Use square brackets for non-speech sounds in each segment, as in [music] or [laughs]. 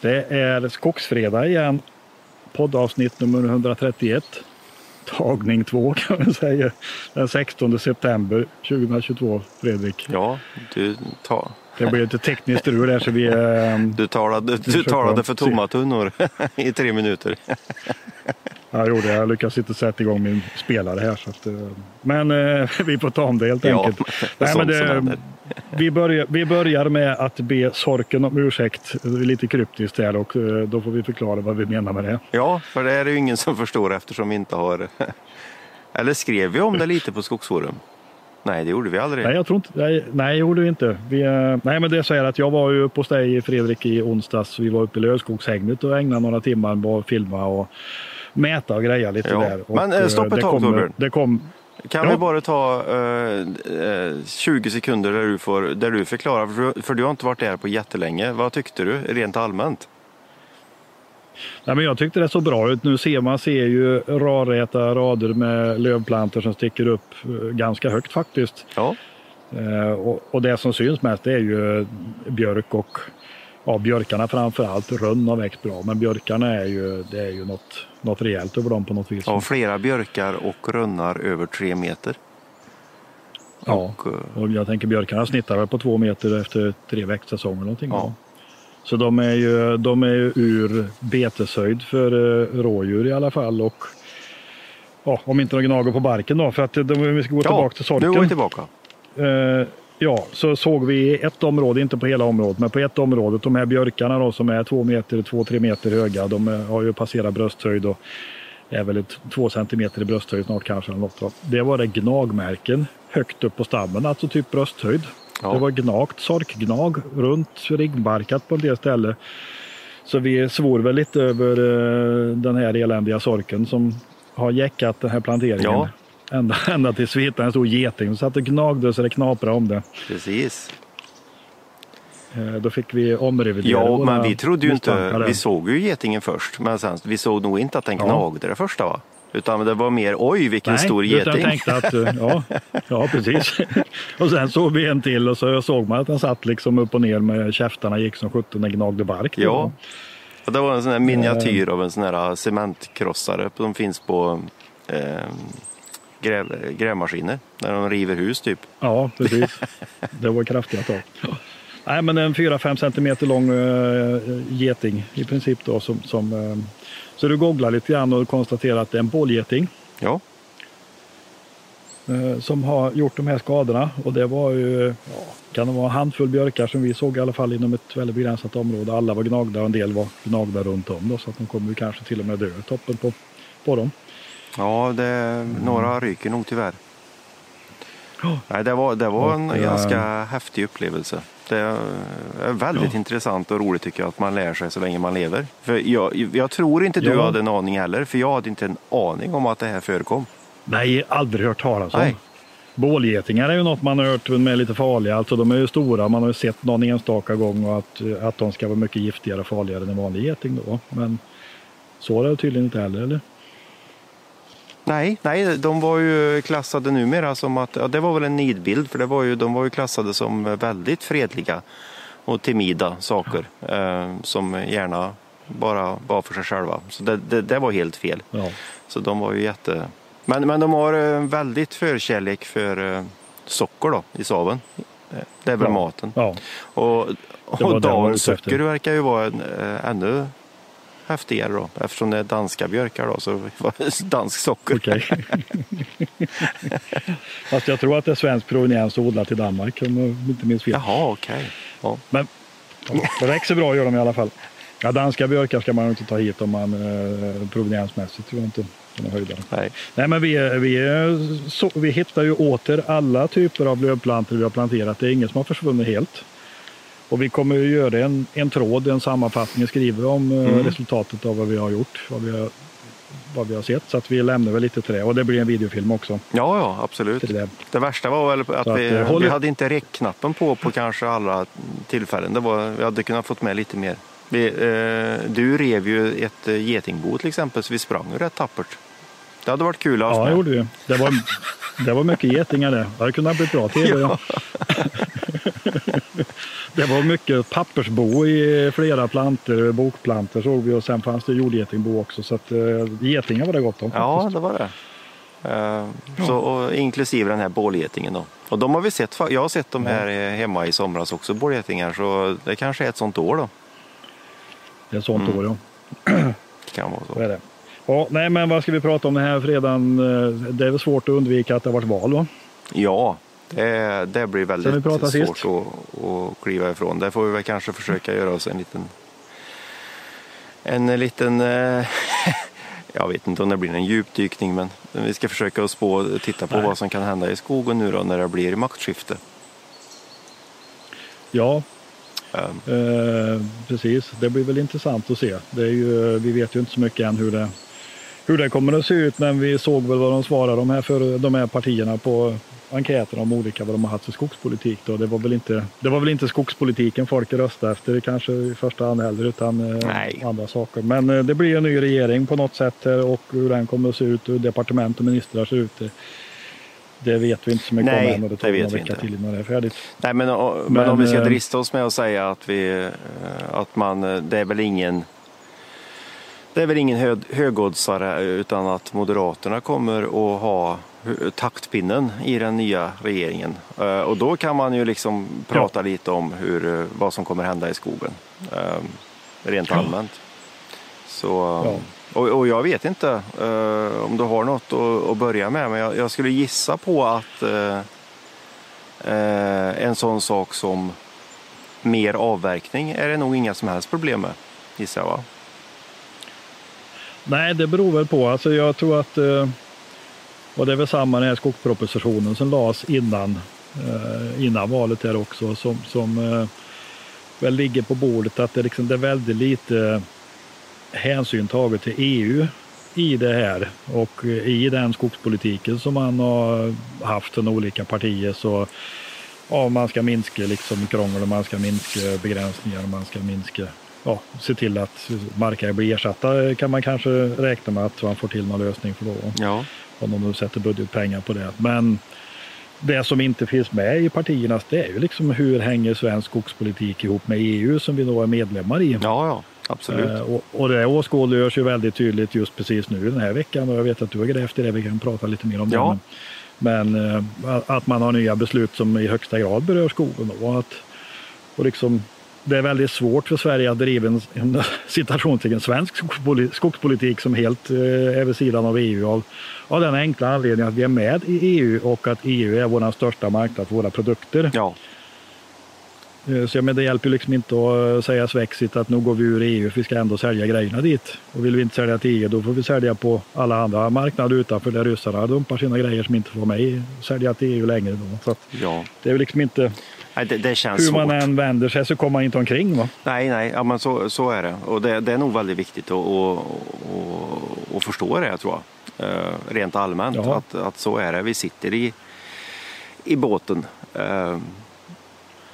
Det är Skogsfredag igen. Poddavsnitt nummer 131. Tagning 2 kan man säga. Den 16 september 2022, Fredrik. Ja, du, ta, Det blev lite tekniskt strul där så vi... eh, du talade, du talade för tomma tunnor [laughs] i tre minuter. Jag gjorde det. Jag lyckades inte sätta igång min spelare här. Så att, eh, men eh, [laughs] vi får ta om det helt Ja, enkelt. det Nej, men händer. Vi, börjar, vi börjar med att be Sorken om ursäkt. Lite kryptiskt där och eh, då får vi förklara vad vi menar med det. Ja, för det är det ju ingen som förstår eftersom vi inte har... [laughs] Eller skrev vi om det lite på Skogsforum? Nej, det gjorde vi aldrig. Nej, jag tror inte, nej, nej, det gjorde vi inte. Vi, eh, nej, men det är så här att jag var ju uppe hos dig Fredrik i onsdags. Vi var uppe i Lövskogshägnet och ägnade några timmar på att filma och mäta och greja lite Ja. där. Och, Men, eh, stopp ett tag, Torbjörn. Det kom, Kan Ja. vi bara ta eh, 20 sekunder där du, får, där du förklarar, för, du- har inte varit där på jättelänge. Vad tyckte du rent allmänt? nej, men jag tyckte det såg bra ut. Nu ser man ser ju rarräta rader med lövplantor som sticker upp eh, ganska högt faktiskt. Ja, Eh, och, och det som syns mest det är ju björk och ja, björkarna framför allt. Rönn har växt bra, men björkarna är ju, det är ju något, något rejält över dem på något vis. ja flera björkar och rönnar över tre meter. Ja. Och, eh, Och jag tänker björkarna snittar väl på två meter efter tre växtsäsonger. Någonting, Ja. Så de är, ju, de är ju ur beteshöjd för eh, rådjur i alla fall. Och, ja, om inte de gnager på barken då. För att de, vi ska gå tillbaka till nu sorken. går vi tillbaka. Eh, ja, så såg vi ett område, inte på hela området, men på ett område, de här björkarna då, som är två meter, två, tre meter höga, de är, har ju passerat brösthöjd och är väl ett, två centimeter i brösthöjd snart kanske. Eller något, det var det gnagmärken högt upp på stammen, alltså typ brösthöjd. Ja. Det var gnagt, sorkgnag runt ryggbarkat på en del ställen. Så vi svor väl lite över eh, den här eländiga sorken som har jäckat den här planteringen. Ja. Ända, ända tills vi hittade en stor geting som satt och gnagde så det knaprade om det. Precis. Eh, Då fick vi omrevidera Ja, men vi trodde ju inte, vi såg ju getingen först, men sen, vi såg nog inte att den Ja. gnagde det första va? Utan det var mer, oj vilken Nej, stor geting. jag tänkte att, eh, ja, [laughs] ja precis. [laughs] och sen såg vi en till och så såg man att den satt liksom upp och ner med käftarna gick som sjutton och gnagde bark. då. Ja. Och det var en sån här miniatyr av en sån här cementkrossare som finns på eh, gräv, grävmaskiner. När de river hus typ. Ja, precis. [laughs] Det var kraftiga tag. Nej, men en 4-5 centimeter lång uh, geting i princip då. Som, som, eh, så du googlar lite grann och konstaterar att det är en bålgeting Ja, eh, som har gjort de här skadorna. Och det var ju, ja, kan det vara en handfull björkar som vi såg i alla fall inom ett väldigt begränsat område. Alla var gnagda och en del var gnagda runt om då, så att de kommer kanske till och med dö toppen på, på dem. ja det, några ryker nog tyvärr. Ja. Nej, det var, det var en Och, eh, ganska häftig upplevelse. Det är väldigt intressant och roligt tycker jag att man lär sig så länge man lever. För jag, jag tror inte du Ja. hade en aning heller, för jag hade inte en aning om att det här förekom. Nej, aldrig hört talas om. Nej. Bålgetingar är ju något man har hört med är lite farliga. Alltså de är ju stora. Man har ju sett någon enstaka gång och att, att de ska vara mycket giftigare och farligare än en vanlig geting då. Men så är det tydligen inte heller, eller? Nej, nej, de var ju klassade numera som att, ja, det var väl en nidbild för det var ju, de var ju klassade som väldigt fredliga och timida saker eh, som gärna bara var för sig själva. Så det, det, det var helt fel. Ja. Så de var ju jätte... Men, men de har eh, väldigt förkärlek för eh, socker då i saven. Det är väl Ja. maten. ja. Och, och dagens socker verkar ju vara en, eh, ännu häftigare då. Eftersom det är danska björkar då så var det dansk socker. Okej. [laughs] Fast jag tror att det är svensk proveniens odlat i Danmark om jag inte minns fel. Jaha, okej. Ja. Men det växer bra gör de i alla fall. Ja, danska björkar ska man inte ta hit om man eh, proveniensmässigt tror jag inte. Nej. Nej, men vi, vi, så, vi hittar ju åter alla typer av lövplantor vi har planterat. Det är inget som har försvunnit helt. Och vi kommer ju göra en, en tråd, en sammanfattning, skriva om eh, Mm. resultatet av vad vi har gjort, vad vi har, vad vi har sett. Så att vi lämnar väl lite till det. Och det blir en videofilm också. Ja, ja, absolut. Det. Det värsta var väl att, att, vi, eh, håll vi hade inte räckknappen på på kanske alla tillfällen. Det var, vi hade kunnat fått med lite mer. Vi, eh, du rev ju ett eh, getingbo till exempel så vi sprang ju rätt tappert. Det hade varit kul att ha Ja, det gjorde vi. Det var, det var mycket getingar det. Det hade kunnat bli bra tv. [laughs] Ja. [laughs] det var mycket pappersbo i flera planter, bokplanter såg vi och sen fanns det jordgetingbo också. Så att uh, getingar var det gott om. Ja, faktiskt. det var det. Uh, ja. så, och, inklusive den här bålgetingen då. Och de har vi sett, jag har sett dem här ja. hemma i somras också, bålgetingar. Så det kanske är ett sånt år då. Det är ett sånt mm. år ja. kan vara så. så är det. Ja, nej, men vad ska vi prata om den här fredagen? Det är väl svårt att undvika att det har varit val va? Ja, det, det blir väldigt svårt att, att kliva ifrån. Det får vi väl kanske försöka göra oss en liten en liten eh, [laughs] jag vet inte om det blir en djupdykning men vi ska försöka oss på titta på Nej. vad som kan hända i skogen nu då när det blir maktskifte. Ja, um. eh, precis. Det blir väl intressant att se. Det är ju, vi vet ju inte så mycket än hur det, hur det kommer att se ut men vi såg väl vad de svarade de här, för, de här partierna på enkäter om olika vad de har haft för skogspolitik. Då. Det, var väl inte, det var väl inte skogspolitiken folk röstade efter kanske i första hand heller utan eh, andra saker. Men eh, det blir en ny regering på något sätt och hur den kommer att se ut, hur departement och ministrar ser ut. Det, det vet vi inte så mycket Nej, om än och det tar några veckor till innan det är färdigt. Nej, men, men, men, om vi ska eh, drista oss med att säga att, vi, att man, det är väl ingen det är väl ingen hö, högoddsare utan att Moderaterna kommer att ha taktpinnen i den nya regeringen. Eh, och då kan man ju liksom prata ja. lite om hur, eh, vad som kommer hända i skogen. Eh, rent allmänt. Så, och, och, jag vet inte om du har något att, att börja med men jag, jag, skulle gissa på att en sån sak som mer avverkning är det nog inga som helst problem med, gissar jag va? Nej, det beror väl på. Alltså jag tror att och det är väl samma den här skogspropositionen som lades innan, eh, innan valet här också som, som eh, väl ligger på bordet att det, liksom, det är väldigt lite hänsyn taget till EU i det här och i den skogspolitiken som man har haft från olika partier så ja, man ska minska liksom krångel och man ska minska begränsningar och man ska minska ja, se till att markägare blir ersatta kan man kanske räkna med att man får till någon lösning för då. Ja om de nu sätter budgetpengar på det. Men det som inte finns med i partiernas det är ju liksom hur hänger svensk skogspolitik ihop med EU som vi då är medlemmar i. Ja, ja. Absolut. Eh, och, och det åskådliggörs ju väldigt tydligt just precis nu den här veckan och jag vet att du har grävt i det, vi kan prata lite mer om ja. det. Men, men eh, att man har nya beslut som i högsta grad berör skogen och att och liksom det är väldigt svårt för Sverige att driva en, en citationstecken svensk skogspolitik som helt eh, är vid sidan av EU av, av den enkla anledningen att vi är med i EU och att EU är vår största marknad för våra produkter. Ja. Eh, så men det hjälper liksom inte att säga svexigt att nu går vi ur EU för vi ska ändå sälja grejerna dit. Och vill vi inte sälja till EU då får vi sälja på alla andra marknader utanför där ryssarna dumpar sina grejer som inte får med sälja till EU längre. Då. Så ja. Det är liksom inte Nej, det, det Hur svårt. man än vänder sig så kommer man inte omkring. Va? Nej, nej ja, men så, så är det. Och det, det är nog väldigt viktigt att, att, att, att förstå det, tror jag. Uh, rent allmänt, att, att så är det. Vi sitter i, i båten. Uh,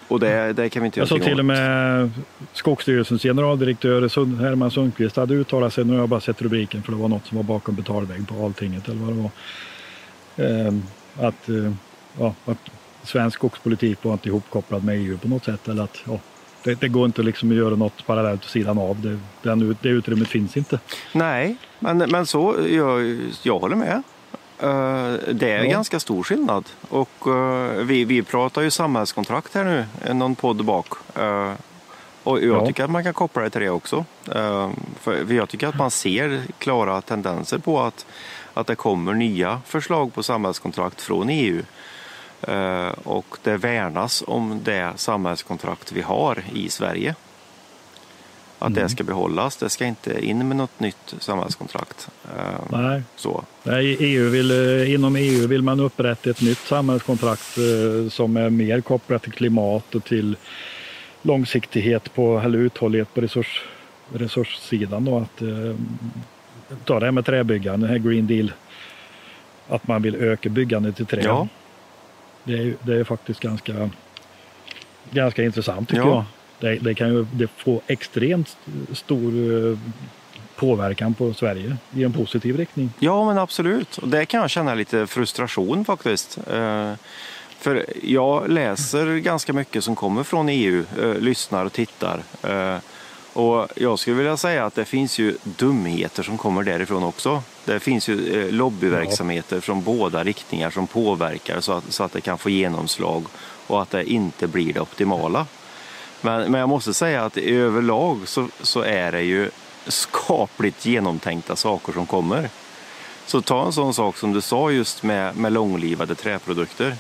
och det, det, kan vi inte göra Jag såg till och med Skogsstyrelsens generaldirektör Herman Sundqvist hade uttalat sig, nu har jag bara sett rubriken för det var något som var bakom betalvägg på Altinget eller vad det var. Uh, att, ja, att svensk skogspolitik var inte ihopkopplad med EU på något sätt. Eller att, ja, det, det, går inte liksom att göra något parallellt vid sidan av. Det, den, det utrymmet finns inte. Nej, men, men så, jag, jag håller med. Uh, det är ja. ganska stor skillnad. Och uh, vi, vi pratar ju samhällskontrakt här nu, någon podd bak. Uh, och jag ja. tycker att man kan koppla det till det också. För jag tycker att man ser klara tendenser på att, att det kommer nya förslag på samhällskontrakt från EU. Eh, och det värnas om det samhällskontrakt vi har i Sverige. Att mm. det ska behållas. Det ska inte in med något nytt samhällskontrakt. Eh, Nej. Så. Nej, EU vill, eh, inom EU vill man upprätta ett nytt samhällskontrakt som är mer kopplat till klimat och till långsiktighet på, eller uthållighet på resurs, resurssidan. Då, att, ta det här med träbyggande, den här Green Deal. Att man vill öka byggandet i trä. Ja. Det är, det är faktiskt ganska, ganska intressant tycker ja. jag. Det, det, kan ju det få extremt stor eh, påverkan på Sverige i en positiv riktning. Ja men absolut, och det kan jag känna lite frustration faktiskt. Eh, För jag läser ganska mycket som kommer från EU, eh, lyssnar och tittar. Och jag skulle vilja säga att det finns ju dumheter som kommer därifrån också. Det eh, finns ju eh, lobbyverksamheter ja. från båda riktningar som påverkar så att, så att det kan få genomslag och att det inte blir det optimala. Men, men jag måste säga att överlag så, så är det ju skapligt genomtänkta saker som kommer. Så ta en sån sak som du sa just med, med långlivade träprodukter.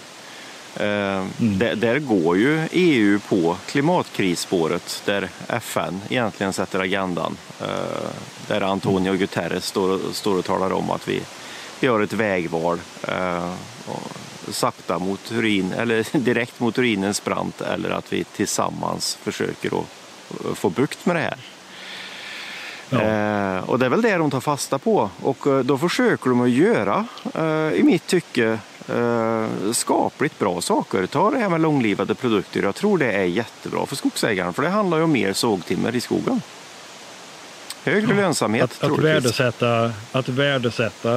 Eh, mm. där, där, går ju EU på klimatkrisspåret där FN egentligen sätter agendan. Eh, där Antonio mm. Guterres står och, står och talar om att vi, har ett vägval. Eh, sakta mot urin, eller [laughs] direkt mot urinens brant eller att vi tillsammans försöker att få bukt med det här. Ja. Eh, och det är väl det de tar fasta på och då försöker de att göra, eh, i mitt tycke, eh, skapligt bra saker. Ta det här med långlivade produkter. Jag tror det är jättebra för skogsägaren för det handlar ju om mer sågtimmer i skogen. Högre lönsamhet att, att värdesätta, att värdesätta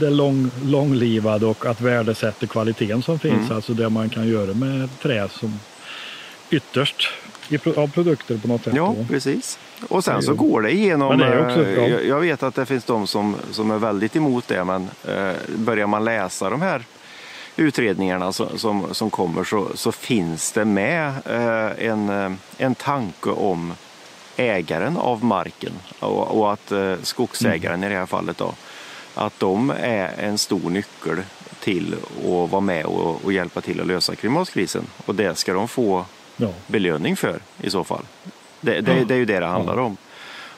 det lång, långlivade och att värdesätta kvaliteten som finns. Mm. Alltså det man kan göra med trä som ytterst av produkter på något sätt. Ja, precis. Och sen så går det igenom. Det också, ja. Eh, jag vet att det finns de som, som är väldigt emot det, men eh, börjar man läsa de här utredningarna som, som, som kommer så, så, finns det med eh, en, en tanke om ägaren av marken och, och att eh, skogsägaren mm. i det här fallet då, att de är en stor nyckel till att vara med och, och hjälpa till att lösa klimatkrisen. Och det ska de få ja. belöning för i så fall. Det, det, ja. det är ju det det handlar om.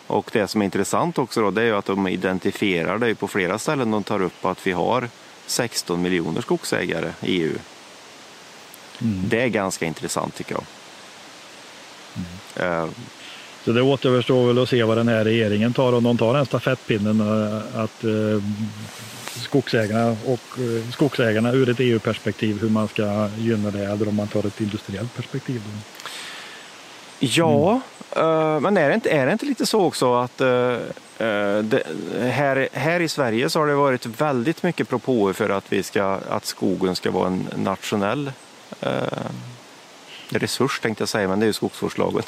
Och det som är intressant också då, det är ju att de identifierar det på flera ställen. De tar upp att vi har 16 miljoner skogsägare i EU. Mm. Det är ganska intressant tycker jag. Mm. Uh, så det återstår väl att se vad den här regeringen tar, om de tar den stafettpinnen eh, att eh, skogsägarna och eh, skogsägarna ur ett EU-perspektiv hur man ska gynna det eller om man tar ett industriellt perspektiv. Ja, mm. men är det, inte, är det inte lite så också att det, här, här i Sverige så har det varit väldigt mycket propåer för att, vi ska, att skogen ska vara en nationell resurs tänkte jag säga, men det är ju skogsvårdslagen.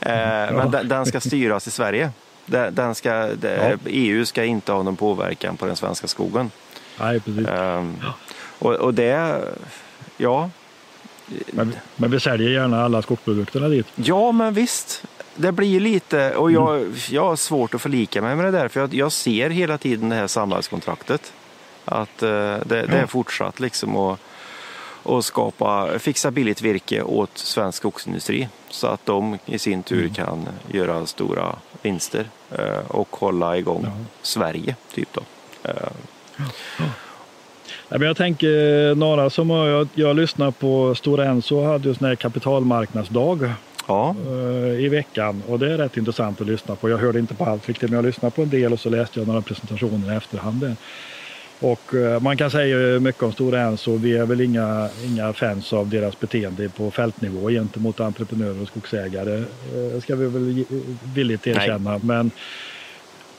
mm, [laughs] men den ska styras i Sverige. Den ska, ja. EU ska inte ha någon påverkan på den svenska skogen. Nej, precis. Um, och, och det, ja. Men, men, vi säljer gärna alla skogsprodukterna dit. Ja, men visst. Det blir lite, och jag, mm. jag har svårt att förlika mig med det där, för jag, jag ser hela tiden det här samhällskontraktet. Att uh, det, det, är fortsatt liksom att och skapa, fixa billigt virke åt svensk skogsindustri så att de i sin tur mm. kan göra stora vinster eh, och hålla igång ja. Sverige. Typ då. Ja. jag tänker några som jag, jag lyssnar på Stora Enso hade ju sån här kapitalmarknadsdag ja. Eh, i veckan och det är rätt intressant att lyssna på. Jag hörde inte på allt riktigt men jag lyssnade på en del och så läste jag några presentationer i efterhand. Och eh, man kan säga mycket om Stora Enso. Vi är väl inga, inga fans av deras beteende på fältnivå gentemot entreprenörer och skogsägare. Eh, ska vi väl villigt erkänna. Nej. Men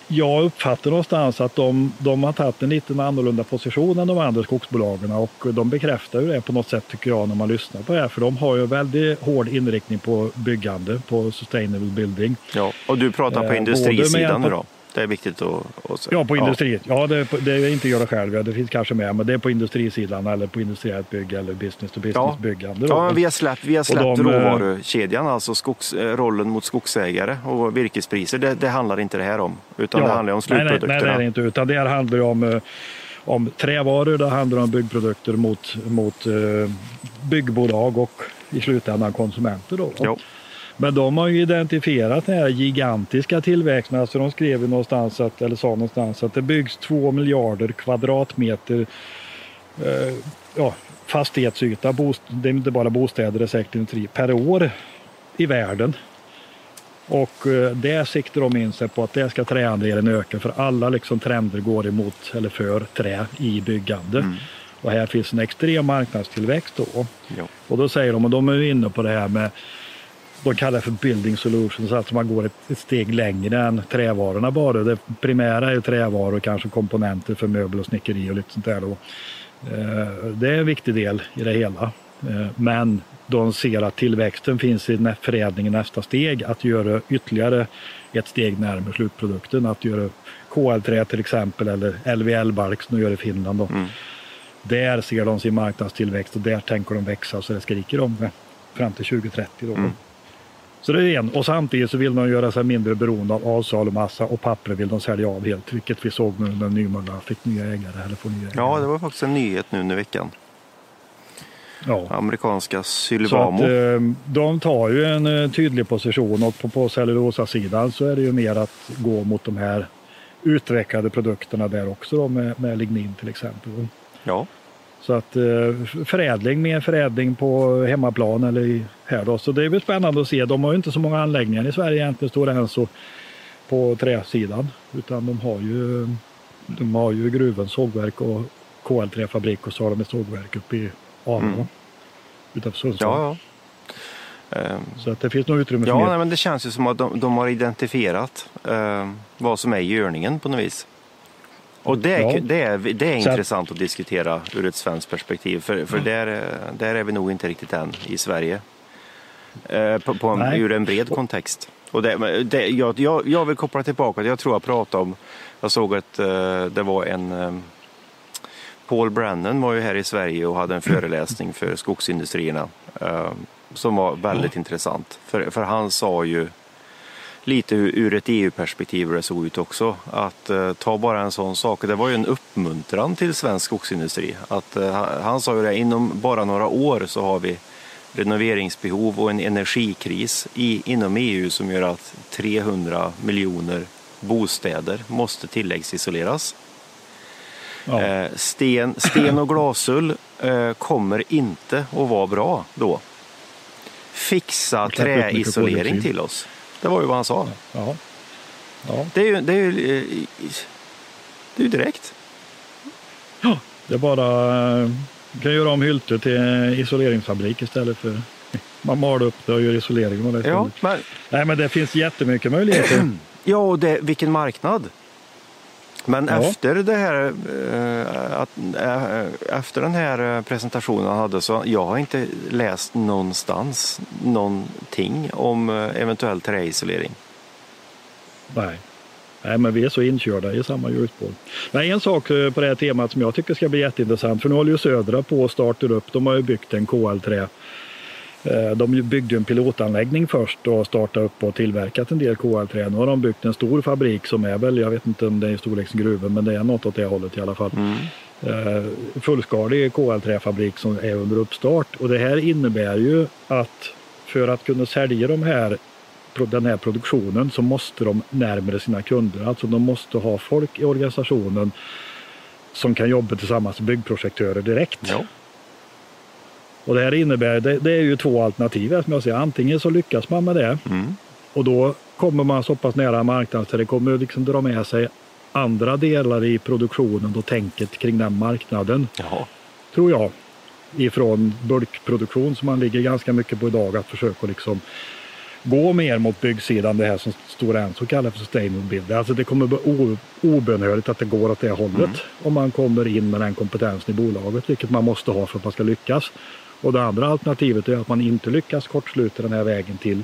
jag uppfattar någonstans att de, de har tagit en lite annorlunda position än de andra skogsbolagen och de bekräftar ju det på något sätt tycker jag när man lyssnar på det här. För de har ju väldigt hård inriktning på byggande, på sustainable building. Ja, och du pratar på eh, industrisidan nu då? Det är viktigt att, att Ja, på industri. Ja, det, det, är inte göra själv. Det finns kanske med, men det är på industrisidan eller på industriellt bygge eller business to business byggande. Ja, men vi har släppt, vi har släppt de, eh, råvarukedjan, alltså skogs, eh, rollen mot skogsägare och virkespriser. Det, det handlar inte det här om, utan ja, det handlar om slutprodukterna. Nej, nej, nej, inte, utan det här handlar om eh, om trävaror, det handlar om byggprodukter mot, mot byggbolag och i slutändan konsumenter. Då. Ja. Men de har ju identifierat den här gigantiska tillväxten. Alltså de skrev någonstans att, eller sa någonstans att det byggs två miljarder kvadratmeter eh, ja, fastighetsyta, bost, det är inte bara bostäder, det är säkert industri, per år i världen. Och eh, det siktar de in sig på att det ska träandelen öka för alla liksom trender går emot eller för trä i byggande. Mm. Och här finns en extrem marknadstillväxt då. Ja. Och då säger de, och de är inne på det här med de kallar det för building solutions, alltså man går ett, ett, steg längre än trävarorna bara. Det primära är ju trävaror, kanske komponenter för möbel och snickeri och lite sånt där. Då. Eh, det är en viktig del i det hela. Eh, men de ser att tillväxten finns i förädling i nästa steg, att göra ytterligare ett steg närmare slutprodukten, att göra KL-trä till exempel eller LVL-bark som de gör i Finland. Mm. Där ser de sin marknadstillväxt och där tänker de växa så det skriker om det fram till 2030. Då. Mm. Så det är en. Och samtidigt så vill de göra sig mindre beroende av avsalumassa och papper vill de sälja av helt. Vilket vi såg nu när Nymölla fick nya ägare. Eller får nya ägare. Ja, det var faktiskt en nyhet nu under veckan. Ja. Amerikanska Sylvamo. Så att, eh, de tar ju en eh, tydlig position och på, på cellulosasidan så är det ju mer att gå mot de här utvecklade produkterna där också då, med, med lignin till exempel. Ja. Så att eh, förädling, mer förädling på hemmaplan eller här då. Så det blir spännande att se. De har ju inte så många anläggningar i Sverige egentligen, Stora Enso, på träsidan. Utan de har ju, de har ju gruven, sågverk och KL3-fabrik och så har de ett sågverk uppe i Arlanda. Mm. Utanför Sundsvall. Ja, ja. Så att det finns nog utrymme för ja, nej, men det känns ju som att de, de har identifierat eh, vad som är görningen på något vis. Och det är, ja. det är, det är intressant att... att diskutera ur ett svenskt perspektiv för, för mm. där, där är vi nog inte riktigt än i Sverige. Eh, på, på en, ur en bred kontext. Och det, det, jag, jag, jag vill koppla tillbaka, jag tror jag pratade om, jag såg att uh, det var en um, Paul Brennan var ju här i Sverige och hade en [clears throat] föreläsning för skogsindustrierna uh, som var väldigt mm. intressant. För, för han sa ju lite ur ett EU-perspektiv hur det såg ut också. Att uh, ta bara en sån sak, det var ju en uppmuntran till svensk skogsindustri. Att, uh, han sa ju det, inom bara några år så har vi renoveringsbehov och en energikris i, inom EU som gör att 300 miljoner bostäder måste tilläggsisoleras. Ja. Eh, sten, sten och glasull eh, kommer inte att vara bra då. Fixa träisolering till oss. Det var ju vad han sa. Ja. Ja. Det, är ju, det, är ju, det är ju direkt. Ja, det är bara du kan göra om Hylte till isoleringsfabrik istället för man maler upp det och gör isolering. det ja, men... Nej, men det finns jättemycket möjligheter. [clears throat] ja, och det, vilken marknad. Men ja. efter, det här, att, äh, efter den här presentationen han hade så jag har inte läst någonstans någonting om eventuell träisolering. Nej. Nej, men vi är så inkörda i samma hjulspår. Men en sak eh, på det här temat som jag tycker ska bli jätteintressant, för nu håller ju Södra på och startar upp. De har ju byggt en KL3. Eh, de byggde en pilotanläggning först och startade upp och tillverkat en del KL3. Nu har de byggt en stor fabrik som är väl, jag vet inte om det är i storlek som gruven, men det är något åt det hållet i alla fall. Mm. Eh, fullskalig KL3-fabrik som är under uppstart och det här innebär ju att för att kunna sälja de här den här produktionen så måste de närmare sina kunder. Alltså de måste ha folk i organisationen som kan jobba tillsammans med byggprojektörer direkt. Ja. Och det här innebär, det, det, är ju två alternativ som jag säger. Antingen så lyckas man med det mm. och då kommer man så pass nära marknaden så det kommer liksom dra med sig andra delar i produktionen och tänket kring den marknaden. Jaha. Tror jag. Ifrån bulkproduktion som man ligger ganska mycket på idag att försöka liksom gå mer mot byggsidan, det här som Stora Enso kallar för sustainable build. Alltså det kommer bli obönhörligt att det går åt det hållet mm. om man kommer in med den kompetensen i bolaget, vilket man måste ha för att man ska lyckas. Och det andra alternativet är att man inte lyckas kortsluta den här vägen till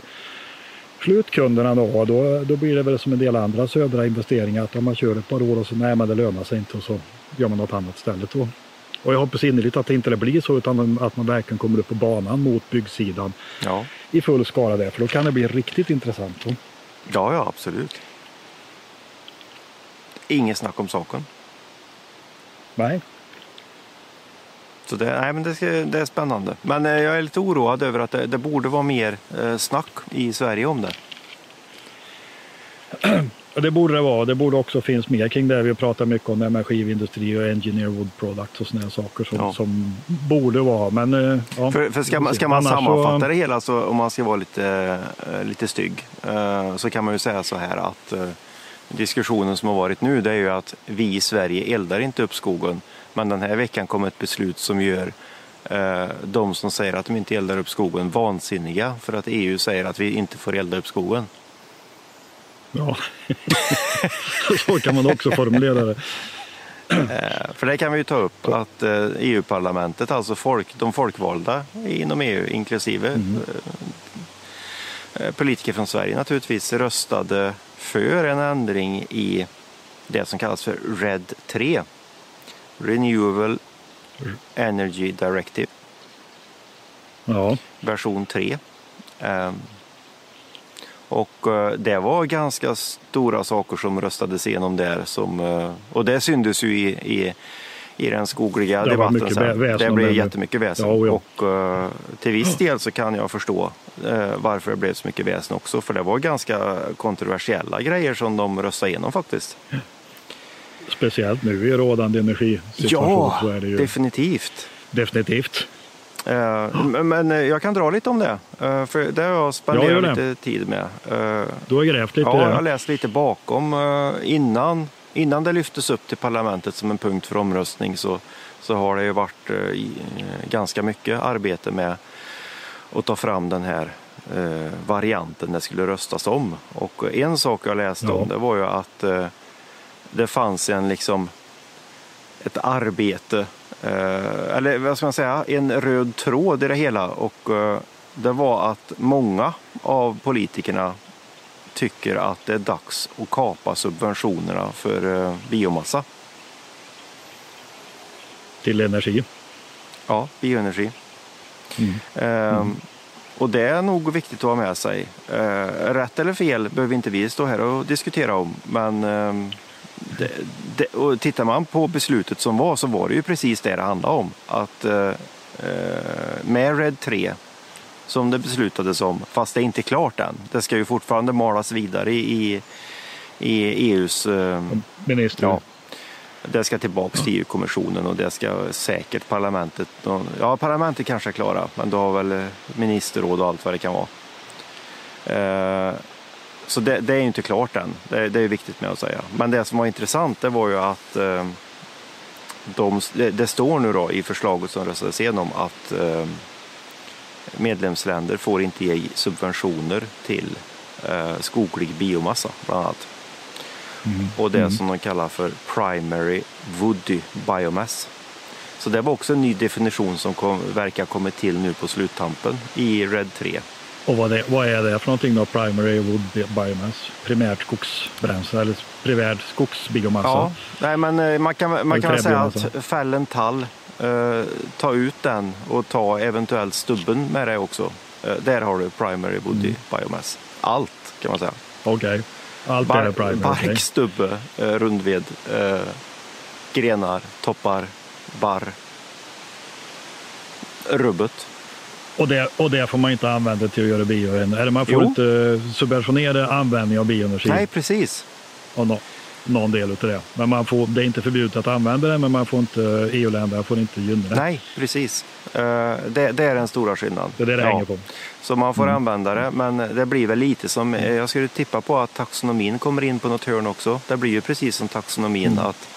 slutkunderna då, då, då blir det väl som en del andra södra investeringar att om man kör ett par år och så nej men det lönar sig inte och så gör man något annat istället. Då. Och jag hoppas innerligt att det inte blir så utan att man verkligen kommer upp på banan mot byggsidan ja. i full skala där. För då kan det bli riktigt intressant. Då. Ja, ja absolut. Inget snack om saken. Nej. Så det, nej, men det, det är spännande. Men eh, jag är lite oroad över att det, det borde vara mer eh, snack i Sverige om det. [clears throat] det borde det vara. Det borde också finnas mer kring det. Vi pratar mycket om med skivindustri och engineer wood products och sådana saker som, ja. som borde vara. Men, eh, ja, för, för ska man, ska man sammanfatta så... det hela så om man ska vara lite, lite stygg så kan man ju säga så här att diskussionen som har varit nu det är ju att vi i Sverige eldar inte upp skogen. Men den här veckan kom ett beslut som gör de som säger att de inte eldar upp skogen vansinniga för att EU säger att vi inte får elda upp skogen. Ja, [laughs] så kan man också formulera det. Eh, för det kan vi ju ta upp att eh, EU-parlamentet, alltså folk, de folkvalda inom EU, inklusive Mm. eh, politiker från Sverige naturligtvis, röstade för en ändring i det som kallas för RED 3. Renewable Energy Directive, Ja, version 3. Ehm, Och eh, det var ganska stora saker som röstades igenom där. Som, eh, och det syntes ju i, i, i den skogliga Det debatten. sen. väsen det blev jättemycket väsen. Ja, ja. Och eh, till viss del så kan jag förstå eh, varför det blev så mycket väsen också. För det var ganska kontroversiella grejer som de röstade igenom faktiskt. speciellt nu i rådande energisituation Ja, så är det ju definitivt. definitivt. Eh, men- jag kan dra lite om det. För det har jag spenderat lite tid med. Du har grävt lite Ja, jag har läst lite bakom. Innan, innan det lyftes upp till parlamentet som en punkt för omröstning så, så har det ju varit eh, eh, ganska mycket arbete med att ta fram den här eh, varianten det skulle röstas om. Och en sak jag läste om det var ju att det fanns en liksom ett arbete, eller vad ska man säga, en röd tråd i det hela. Och det var att många av politikerna tycker att det är dags att kapa subventionerna för eh, biomassa. Till energi. Ja, bioenergi. Mm. Ehm, Och det är nog viktigt att ha med sig. Eh, rätt eller fel behöver inte vi stå här och diskutera om. Men ehm, det, det, och tittar man på beslutet som var så var det ju precis det det handlade om. Att eh, eh, med RED 3 som det beslutades om, fast det är inte klart än. Det ska ju fortfarande malas vidare i, i, EUs eh, Minister. Ja, det ska tillbaks till EU-kommissionen och det ska säkert parlamentet. Ja, parlamentet kanske är klara, men då har väl ministerråd och allt vad det kan vara. Eh, Så det, det är ju inte klart än. Det, det är viktigt med att säga. Men det som var intressant det var ju att eh, de, det, står nu då i förslaget som röstades igenom att medlemsländer får inte ge subventioner till eh, skoglig biomassa bland annat. Mm. Och det som de kallar för primary woody biomass. Så det var också en ny definition som kom, verkar ha kommit till nu på sluttampen i RED 3. Och vad, det, vad är det för någonting då? Primary wood biomass? Primärt skogsbränsle eller primärt skogsbiomassa? Ja, nej, men eh, man kan, man kan väl säga att fäll en tall, eh, ta ut den och ta eventuellt stubben med det också. Eh, där har du primary woody biomass. Allt kan man säga. Okej. Allt Bar- är primary. bark, okej. stubbe, eh, rundved, eh, grenar, toppar, barr, rubbet. Och, det, och det får man inte använda till att göra bioenergi. Eller man får Jo. inte subventionera användning av bioenergi. Nej, precis. av nå- någon del av det. Men man får, det är inte förbjudet att använda det, men man får inte, EU-länderna får inte gynna det. Nej, precis. Eh, det, det är den stora skillnaden. Det är det det Ja. hänger på. Så man får använda det, men det blir väl lite som, eh, jag skulle tippa på att taxonomin kommer in på något hörn också. Det blir ju precis som taxonomin Mm. att,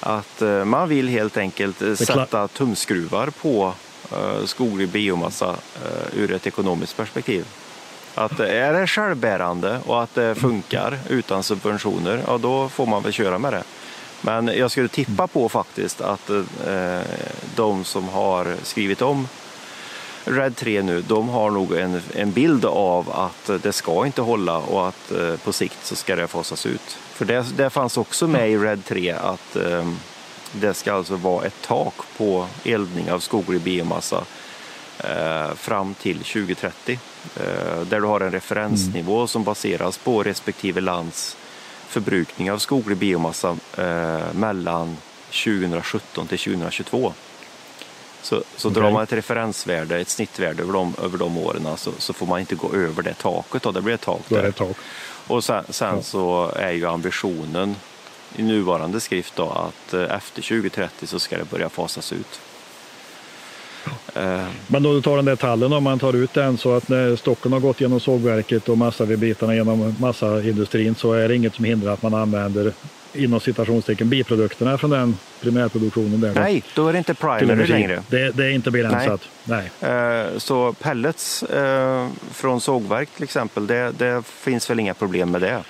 att eh, man vill helt enkelt eh, sätta tumskruvar på uh, skoglig biomassa eh, ur ett ekonomiskt perspektiv. Att är det självbärande och att det funkar utan subventioner, ja då får man väl köra med det. Men jag skulle tippa på faktiskt att eh, de som har skrivit om Red 3 nu, de har nog en, en bild av att det ska inte hålla och att eh, på sikt så ska det fasas ut. För det, det fanns också med i Red 3 att eh, det ska alltså vara ett tak på eldning av skoglig biomassa fram till 2030. Eh, där du har en referensnivå som baseras på respektive lands förbrukning av skoglig biomassa eh, mellan 2017 till 2022. Så, så Okej. drar man ett referensvärde, ett snittvärde över de, över de åren så, så får man inte gå över det taket. Då. Det blir ett tak det där. ett tak. Och sen, sen Ja. så är ju ambitionen i nuvarande skrift då att eh, efter 2030 så ska det börja fasas ut. Eh, Men då du tar den där tallen, om man tar ut den så att när stocken har gått genom sågverket och massavedbitarna genom massaindustrin så är det inget som hindrar att man använder inom citationstecken biprodukterna från den primärproduktionen. Där nej, då är det inte primary längre. Det, det är inte begränsat. Nej. Eh, Så pellets eh, från sågverk till exempel, det, det finns väl inga problem med det.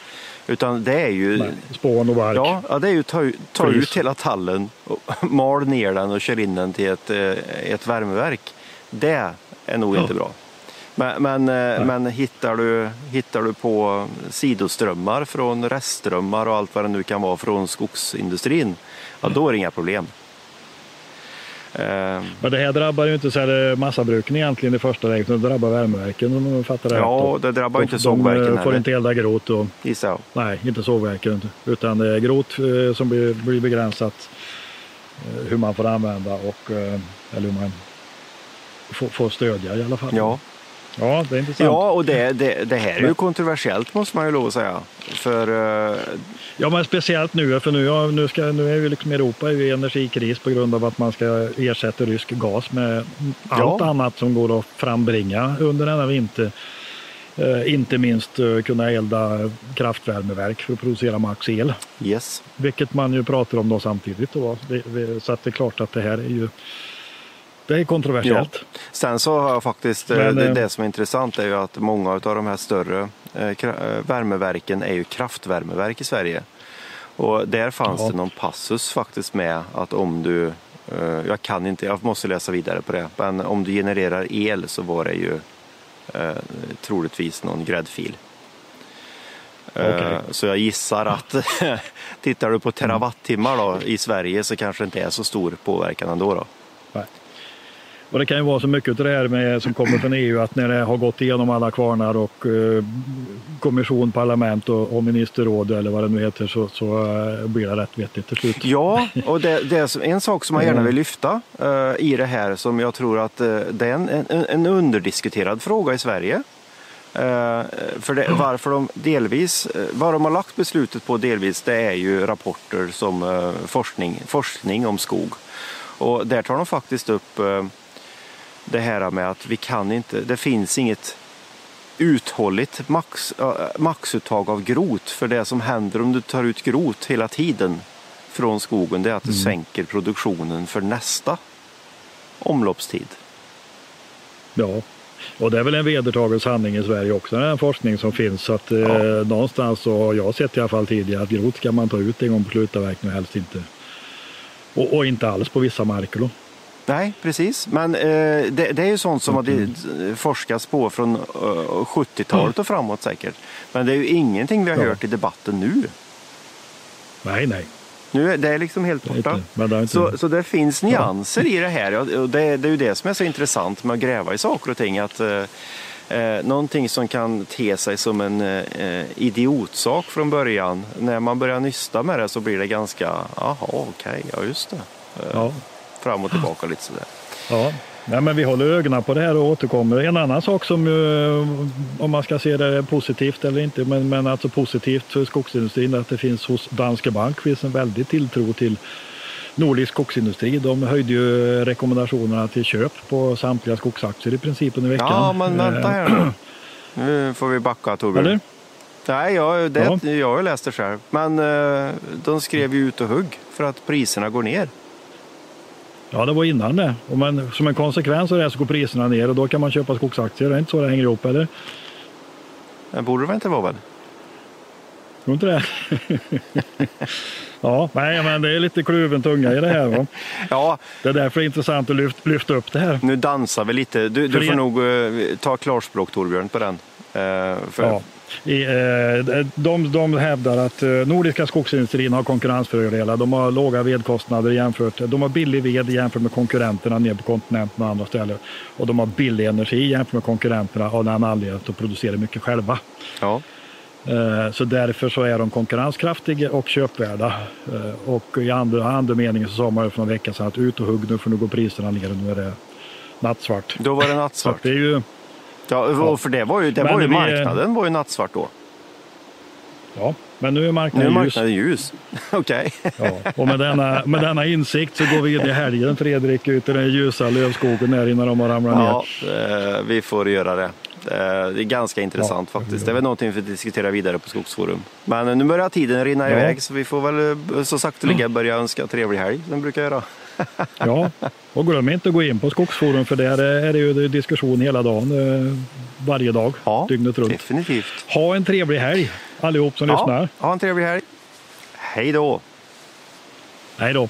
Utan det är ju Nej, spån och bark. Ja, ja, det är ju ta, ta ut hela tallen, och [laughs] mal ner den och kör in den till ett, eh, ett värmeverk. Det är nog Ja. inte bra. Men, men, eh, men hittar, du, hittar du på sidoströmmar från restströmmar och allt vad det nu kan vara från skogsindustrin, ja då är det inga problem. Eh, Men det här drabbar ju inte så här massabruken egentligen i första läget, det drabbar värmeverken om jag fattar det Ja, det drabbar De- inte De sågverken eh, får heller. inte elda grot och gissar jag. Nej, inte sågverken. Utan det är grot eh, som blir, blir begränsat eh, hur man får använda och eh, eller hur man får, får stödja i alla fall. Ja. Ja det är intressant. Ja, och det, det, det här är ju kontroversiellt måste man ju lov att säga. För eh, Ja, men speciellt nu, för nu, nu, ska, nu är ju liksom Europa i energikris på grund av att man ska ersätta rysk gas med allt Ja. annat som går att frambringa under denna vinter. Eh, inte minst eh, kunna elda kraftvärmeverk för att producera max el. yes. Vilket man ju pratar om då samtidigt. Då. Det, det, så att det är klart att det här är ju det är kontroversiellt. Sen så har jag faktiskt, eh, Men, det, eh, det som är intressant är ju att många av de här större eh, värmeverken är ju kraftvärmeverk i Sverige. Och där fanns Ja. det någon passus faktiskt med att om du, jag kan inte, jag måste läsa vidare på det, men om du genererar el så var det ju eh, troligtvis någon gräddfil. Okej. Så jag gissar att [laughs] tittar du på terawattimmar då, i Sverige så kanske det inte är så stor påverkan ändå. Då. Och det kan ju vara så mycket av det här med, som kommer från EU att när det har gått igenom alla kvarnar och eh, kommission, parlament och, och ministerråd eller vad det nu heter så, så eh, blir det rätt vettigt till slut. Ja, och det, det är en sak som jag gärna vill lyfta eh, i det här som jag tror att eh, det är en, en, en underdiskuterad fråga i Sverige. Eh, för det, varför de delvis, eh, vad de har lagt beslutet på delvis det är ju rapporter som forskning, forskning om skog. Och där tar de faktiskt upp det här med att vi kan inte, det finns inget uthålligt max, äh, maxuttag av grot. För det som händer om du tar ut grot hela tiden från skogen det är att du sänker produktionen för nästa omloppstid. Ja. Och det är väl en vedertagen sanning i Sverige också, den forskning som finns. Så att, eh, Ja. Någonstans så har jag sett i alla fall tidigare att grot ska man ta ut en gång på slutavverkning och helst inte. Och, och inte alls på vissa marker då. Nej, precis. Men eh, det, det är ju sånt som Mm. det forskats på från eh, 70-talet och framåt säkert. Men det är ju ingenting vi har Ja. hört i debatten nu. Nej, nej. nu är det är liksom helt borta. Inte, Så, så det finns nyanser i det här. Ja, och det, det är ju det som är så intressant med att gräva i saker och ting. Att, eh, eh, någonting som kan te sig som en eh, idiotsak från början. När man börjar nysta med det så blir det ganska, jaha okej, ja just det. Eh, ja. Fram och tillbaka lite sådär. Ja, Nej, men vi håller ögonen på det här och återkommer. En annan sak som, om man ska se det positivt eller inte, men, men alltså positivt för skogsindustrin, att det finns hos Danske Bank finns en väldig tilltro till nordisk skogsindustri. De höjde ju rekommendationerna till köp på samtliga skogsaktier i princip under veckan. Ja, men vänta Eh, här nu. [clears throat] Nu får vi backa Torbjörn. Eller? Nej, jag, det, Ja. jag har ju läst det själv. Men eh, de skrev ju ut och hugg för att priserna går ner. Ja, det var innan det. Och men, som en konsekvens av det så går priserna ner och då kan man köpa skogsaktier. Det är inte så det hänger ihop, eller? Det borde det inte vara väl? Tror inte det? [laughs] ja, nej, men det är lite kluven tunga i det här. Va? [laughs] Ja, Det är därför det är intressant att lyfta, lyfta upp det här. nu dansar vi lite. Du, du får nog eh, ta klarspråk Torbjörn på den. Eh, för, Ja. I, eh, de, de hävdar att eh, nordiska skogsindustrin har konkurrensfördelar. De har låga vedkostnader jämfört, de har billig ved jämfört med konkurrenterna nere på kontinenten och andra ställen. Och de har billig energi jämfört med konkurrenterna av den anledningen att de producerar mycket själva. ja. Eh, Så därför så är de konkurrenskraftiga och köpvärda. Och i andra, andra meningen så sa man ju för några veckor sedan att ut och hugg nu för nu går priserna ner och nu är det nattsvart. Då var det nattsvart. [laughs] det är ju, Ja, för det var ju, det Men var ju vi- marknaden var ju nattsvart då. ja, men nu är Nu är marknaden ljus. marknaden ljus. [laughs] Okej. Ja, och med denna, med denna insikt så går vi in i helgen Fredrik ut i den ljusa lövskogen där innan de har ramlat Ja, ner. eh, vi får göra det. Eh, Det är ganska intressant Ja, faktiskt. Det är väl någonting vi diskuterar vidare på Skogsforum. Men nu börjar tiden rinna Ja. iväg så vi får väl eh, så sakteliga börja önska trevlig helg som vi brukar göra. Ja, och glöm inte att gå in på Skogsforum för där är det ju diskussion hela dagen, eh, varje dag, Ja, dygnet runt. definitivt. Ha en trevlig helg! allihop som lyssnar. Ha en trevlig helg. Hej då! Hej då!